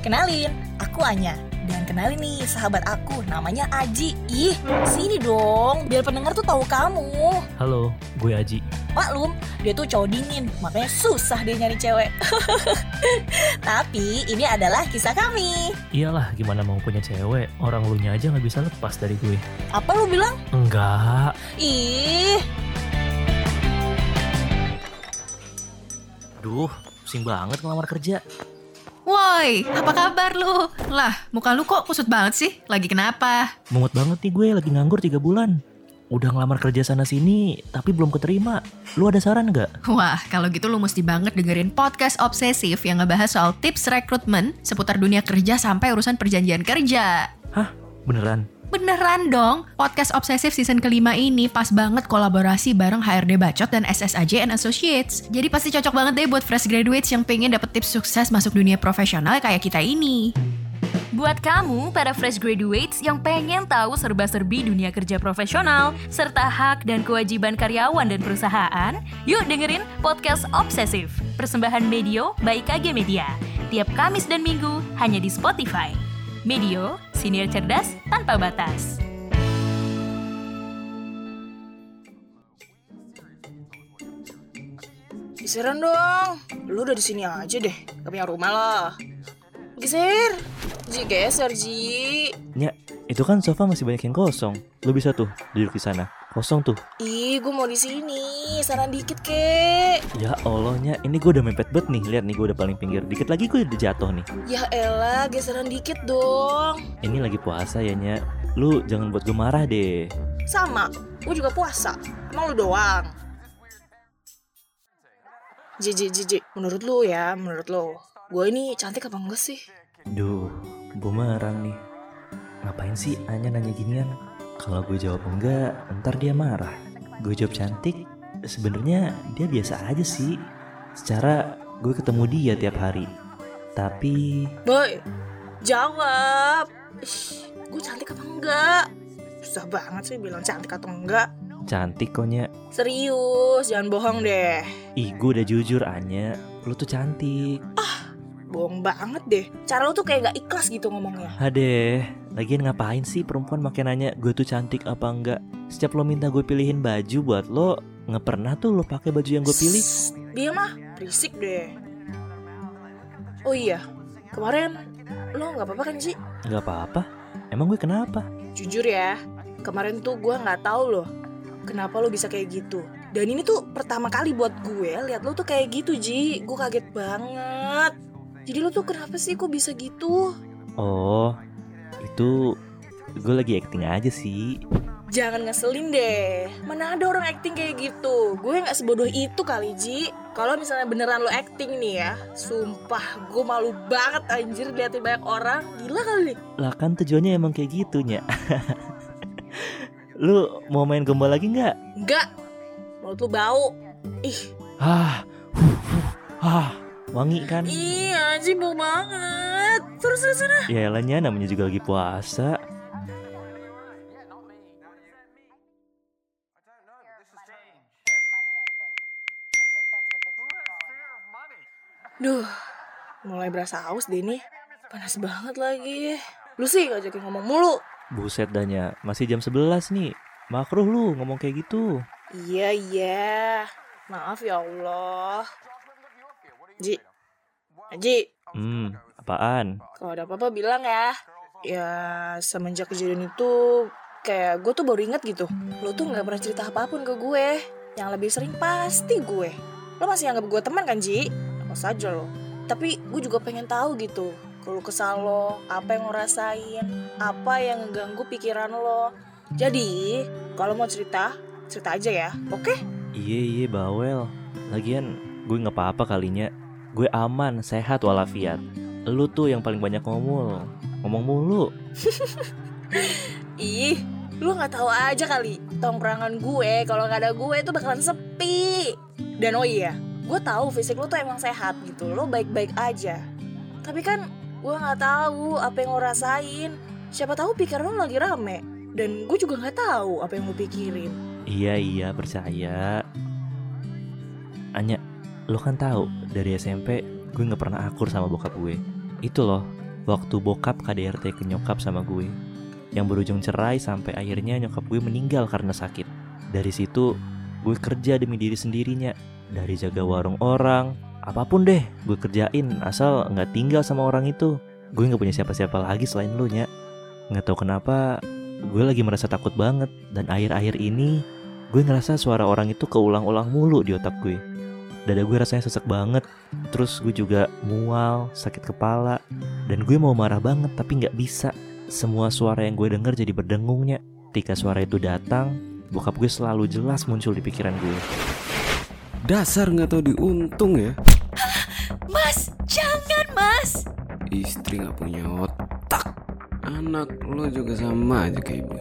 Kenalin, aku Anya. Dan kenalin nih sahabat aku, namanya Aji. Ih, sini dong, biar pendengar tuh tahu kamu. Halo, gue Aji. Maklum, dia tuh cowok dingin, makanya susah dia nyari cewek. Tapi ini adalah kisah kami. Iyalah, gimana mau punya cewek? Orang lu aja nggak bisa lepas dari gue. Apa lu bilang? Enggak. Ih, Duh, pusing banget ngelamar kerja. Woi, apa kabar lu? Lah, muka lu kok kusut banget sih? Lagi kenapa? Mungut banget nih gue lagi nganggur 3 bulan. Udah ngelamar kerja sana sini, tapi belum keterima. Lu ada saran nggak? Wah, kalau gitu lu mesti banget dengerin podcast obsesif yang ngebahas soal tips rekrutmen seputar dunia kerja sampai urusan perjanjian kerja. Hah? Beneran? Beneran dong, podcast obsesif season kelima ini pas banget kolaborasi bareng HRD Bacot dan SSAJ and Associates. Jadi pasti cocok banget deh buat fresh graduates yang pengen dapet tips sukses masuk dunia profesional kayak kita ini. Buat kamu, para fresh graduates yang pengen tahu serba-serbi dunia kerja profesional, serta hak dan kewajiban karyawan dan perusahaan, yuk dengerin Podcast Obsesif, persembahan Medio by KG Media. Tiap Kamis dan Minggu, hanya di Spotify. Medio, senior cerdas tanpa batas. geseran dong. Lu udah di sini aja deh, gak punya rumah lah. Geser. Ji, geser, Ji. Nya, itu kan sofa masih banyak yang kosong. Lu bisa tuh duduk di sana. Kosong tuh. Ih, gue mau di sini. Saran dikit, kek. Ya Allah, Nya, ini gue udah mepet banget nih. Lihat nih, gue udah paling pinggir. Dikit lagi gue udah jatuh nih. Ya elah, geseran dikit dong. Ini lagi puasa ya, Nya. Lu jangan buat gue marah deh. Sama, gue juga puasa. Emang lu doang. Ji, Ji, Ji, Ji. Menurut lu ya, menurut lu. Gue ini cantik apa enggak sih? Duh, gue marah nih. Ngapain sih Anya nanya ginian? Kalau gue jawab enggak, ntar dia marah. Gue jawab cantik, sebenarnya dia biasa aja sih. Secara gue ketemu dia tiap hari. Tapi Boy, jawab. Ih, gue cantik apa enggak? Susah banget sih bilang cantik atau enggak. cantik konya. Serius, jangan bohong deh. Ih, gue udah jujur Anya. Lu tuh cantik. Bohong banget deh. Cara lu tuh kayak gak ikhlas gitu ngomongnya. Hadeh, lagian ngapain sih perempuan makin nanya gue tuh cantik apa enggak? Setiap lo minta gue pilihin baju buat lo, nggak pernah tuh lo pakai baju yang gue pilih. Dia mah berisik deh. Oh iya, kemarin lo nggak apa-apa kan Ji? Nggak apa-apa. Emang gue kenapa? Jujur ya, kemarin tuh gue nggak tahu loh kenapa lo bisa kayak gitu. Dan ini tuh pertama kali buat gue lihat lo tuh kayak gitu Ji. Gue kaget banget. Jadi lo tuh kenapa sih kok bisa gitu? Oh, itu gue lagi acting aja sih. Jangan ngeselin deh. Mana ada orang acting kayak gitu? Gue nggak sebodoh itu kali Ji. Kalau misalnya beneran lo acting nih ya, sumpah gue malu banget anjir liatin banyak orang. Gila kali. Lah kan tujuannya emang kayak gitunya. lu mau main gombal lagi nggak? Enggak. Mulut lu bau. Ih, Ah, huh, huh, ah, wangi kan? iya anjing bau banget. Terus terus terus. Ya elahnya namanya juga lagi puasa. Duh, mulai berasa haus deh nih. Panas banget lagi. Lu sih ngajakin ngomong mulu. Buset danya, masih jam 11 nih. Makruh lu ngomong kayak gitu. Iya, iya. Maaf ya Allah. Ji. Ji, Hmm, apaan? kalau ada apa-apa bilang ya. Ya, semenjak kejadian itu kayak gue tuh baru inget gitu. Lo tuh nggak pernah cerita apa pun ke gue. Yang lebih sering pasti gue. Lo masih anggap gue teman kan, Ji? Apa saja lo. Tapi gue juga pengen tahu gitu. Kalau kesal lo, apa yang lo rasain, apa yang ngeganggu pikiran lo. Jadi, kalau mau cerita, cerita aja ya, oke? Iya iya bawel. Lagian gue nggak apa-apa kalinya. Gue aman, sehat walafiat. Lu tuh yang paling banyak ngomong. Ngomong mulu. Ih, lu nggak tahu aja kali tongkrongan gue kalau nggak ada gue itu bakalan sepi. Dan oh iya, gue tahu fisik lu tuh emang sehat gitu, lo baik-baik aja. Tapi kan gue nggak tahu apa yang lo rasain. Siapa tahu pikiran lo lagi rame. Dan gue juga nggak tahu apa yang lo pikirin. Iya iya percaya. Anya, lo kan tahu dari SMP gue nggak pernah akur sama bokap gue. Itu loh, waktu bokap KDRT ke nyokap sama gue. Yang berujung cerai sampai akhirnya nyokap gue meninggal karena sakit. Dari situ gue kerja demi diri sendirinya. Dari jaga warung orang, apa pun deh gue kerjain asal nggak tinggal sama orang itu. Gue nggak punya siapa-siapa lagi selain lu nya. Nggak tahu kenapa gue lagi merasa takut banget dan akhir-akhir ini gue ngerasa suara orang itu keulang-ulang mulu di otak gue. Dada gue rasanya sesek banget, terus gue juga mual, sakit kepala, dan gue mau marah banget tapi nggak bisa. Semua suara yang gue denger jadi berdengungnya. Ketika suara itu datang, bokap gue selalu jelas muncul di pikiran gue. Dasar nggak tahu diuntung ya. Mas, jangan mas. Istri nggak punya otak. Anak lo juga sama aja kayak ibu.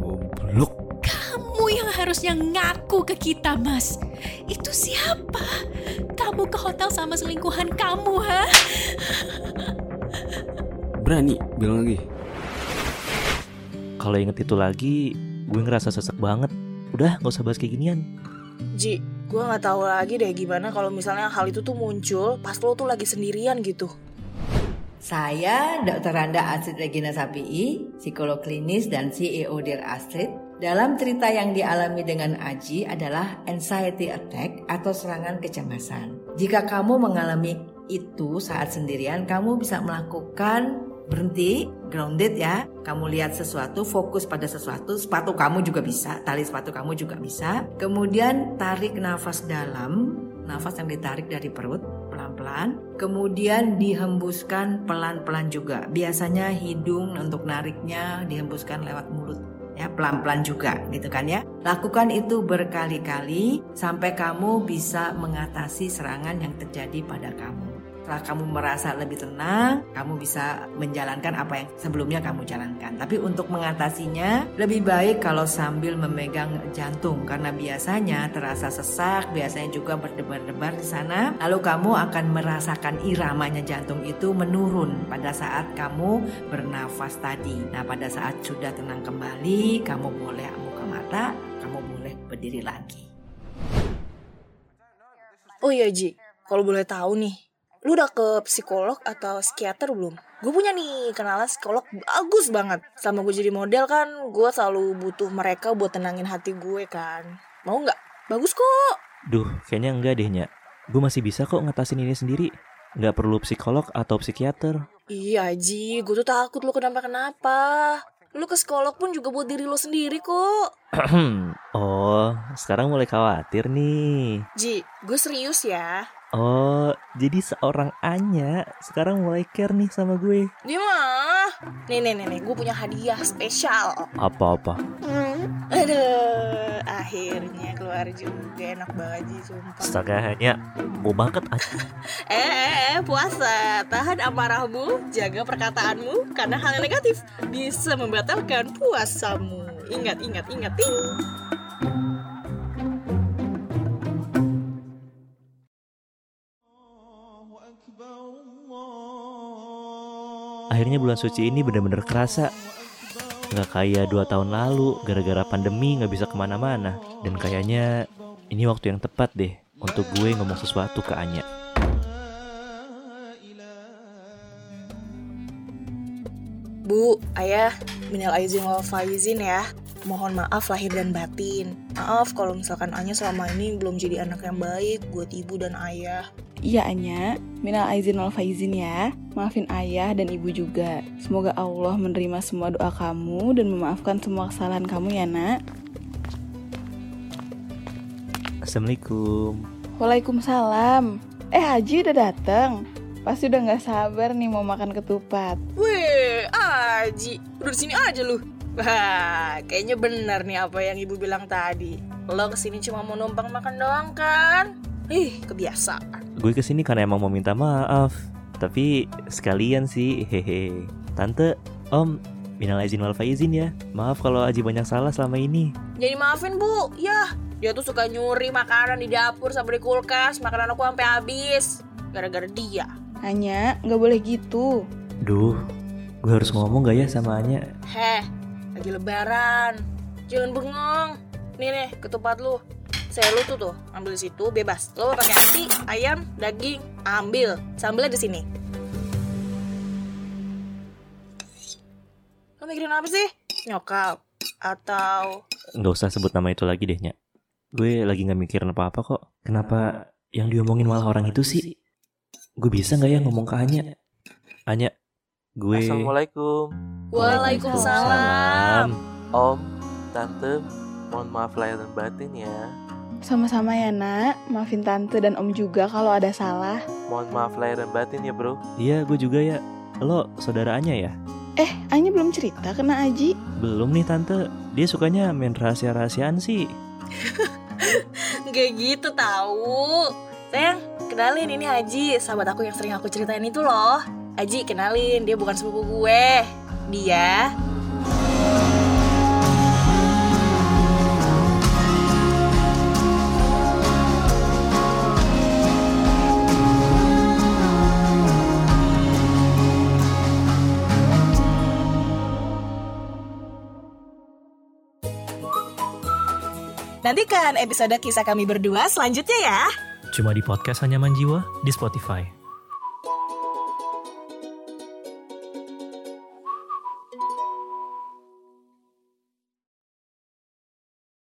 Goblok. Kamu yang harusnya ngaku ke kita, Mas. Itu siapa? Kamu ke hotel sama selingkuhan kamu, ha? Berani bilang lagi. Kalau inget itu lagi, gue ngerasa sesek banget. Udah, gak usah bahas kayak ginian. Ji, gue nggak tahu lagi deh gimana kalau misalnya hal itu tuh muncul pas lo tuh lagi sendirian gitu. Saya Dr. Randa Astrid Regina Sapi'i, psikolog klinis dan CEO Dear Astrid. Dalam cerita yang dialami dengan Aji adalah anxiety attack atau serangan kecemasan. Jika kamu mengalami itu saat sendirian, kamu bisa melakukan berhenti, grounded ya. Kamu lihat sesuatu, fokus pada sesuatu, sepatu kamu juga bisa, tali sepatu kamu juga bisa. Kemudian tarik nafas dalam, nafas yang ditarik dari perut pelan-pelan, kemudian dihembuskan pelan-pelan juga. Biasanya hidung untuk nariknya dihembuskan lewat mulut ya pelan-pelan juga gitu kan ya. Lakukan itu berkali-kali sampai kamu bisa mengatasi serangan yang terjadi pada kamu. Setelah kamu merasa lebih tenang, kamu bisa menjalankan apa yang sebelumnya kamu jalankan. Tapi untuk mengatasinya, lebih baik kalau sambil memegang jantung karena biasanya terasa sesak, biasanya juga berdebar-debar di sana. Lalu kamu akan merasakan iramanya jantung itu menurun pada saat kamu bernafas tadi. Nah, pada saat sudah tenang kembali, kamu boleh buka mata, kamu boleh berdiri lagi. Oh iya Ji, kalau boleh tahu nih, lu udah ke psikolog atau psikiater belum? Gue punya nih kenalan psikolog bagus banget. Sama gue jadi model kan, gue selalu butuh mereka buat tenangin hati gue kan. Mau nggak? Bagus kok. Duh, kayaknya enggak deh, Nya. Gue masih bisa kok ngatasin ini sendiri. Nggak perlu psikolog atau psikiater. Iya Ji, gue tuh takut lu kenapa-kenapa. Lu ke psikolog pun juga buat diri lu sendiri kok. oh, sekarang mulai khawatir nih. Ji, gue serius ya. Oh, jadi seorang Anya sekarang mulai care nih sama gue. Mah. Nih, nih, nih, nih. gue punya hadiah spesial. Apa-apa? Aduh, akhirnya keluar juga enak banget Ji, sumpah. Astaga, Anya mau banget aja. Eh, eh, eh, puasa. Tahan amarahmu, jaga perkataanmu, karena hal yang negatif bisa membatalkan puasamu. Ingat, ingat, ingat. Ting. Akhirnya bulan suci ini bener-bener kerasa. Nggak kayak dua tahun lalu, gara-gara pandemi nggak bisa ke mana-mana. Dan kayaknya ini waktu yang tepat deh untuk gue ngomong sesuatu ke Anya. Bu, ayah, minal aizin wal faizin ya. Mohon maaf lahir dan batin. Maaf kalau misalkan Anya selama ini belum jadi anak yang baik buat ibu dan ayah. Iya Anya, minal aizin wal faizin ya. Maafin ayah dan ibu juga. Semoga Allah menerima semua doa kamu dan memaafkan semua kesalahan kamu ya nak. Assalamualaikum. Waalaikumsalam. Eh Haji udah dateng. Pasti udah nggak sabar nih mau makan ketupat. Weh, Aji, udah di sini aja lu. Wah, kayaknya benar nih apa yang ibu bilang tadi. Lo ke sini cuma mau numpang makan doang kan? Ih, kebiasaan. Gue ke sini karena emang mau minta maaf. Tapi sekalian sih, hehe. Tante, Om, minal izin wal faizin ya. Maaf kalau Aji banyak salah selama ini. Jadi maafin bu, ya. Dia tuh suka nyuri makanan di dapur sama di kulkas. Makanan aku sampai habis. Gara-gara dia. Anya, nggak boleh gitu. Duh, gue harus ngomong gak ya sama Anya? Heh, lagi lebaran. Jangan bengong. Nih nih, ketupat lu. Saya lu tuh tuh, ambil di situ bebas. Lo mau pakai hati, ayam, daging, ambil. Sambelnya di sini. mikirin apa sih? Nyokap? Atau... Nggak usah sebut nama itu lagi deh, Nya. Gue lagi nggak mikirin apa-apa kok. Kenapa yang diomongin malah orang itu sih? Gue bisa nggak ya ngomong ke Anya? Anya, gue... Assalamualaikum Waalaikumsalam. Om, Tante Mohon maaf lahir dan batin ya Sama-sama ya nak, maafin tante dan om juga kalau ada salah. Mohon maaf lahir dan batin ya bro Iya, gue juga ya. Lo saudara Anya ya? Eh, Anya belum cerita kena Aji. Belum nih tante. Dia sukanya main rahasia-rahasiaan sih. Gak gitu tahu. Sayang, kenalin ini Haji, sahabat aku yang sering aku ceritain itu loh. Haji, kenalin, dia bukan sepupu gue. Dia Nantikan episode kisah kami berdua selanjutnya ya. Cuma di podcast Hanya Jiwa di Spotify.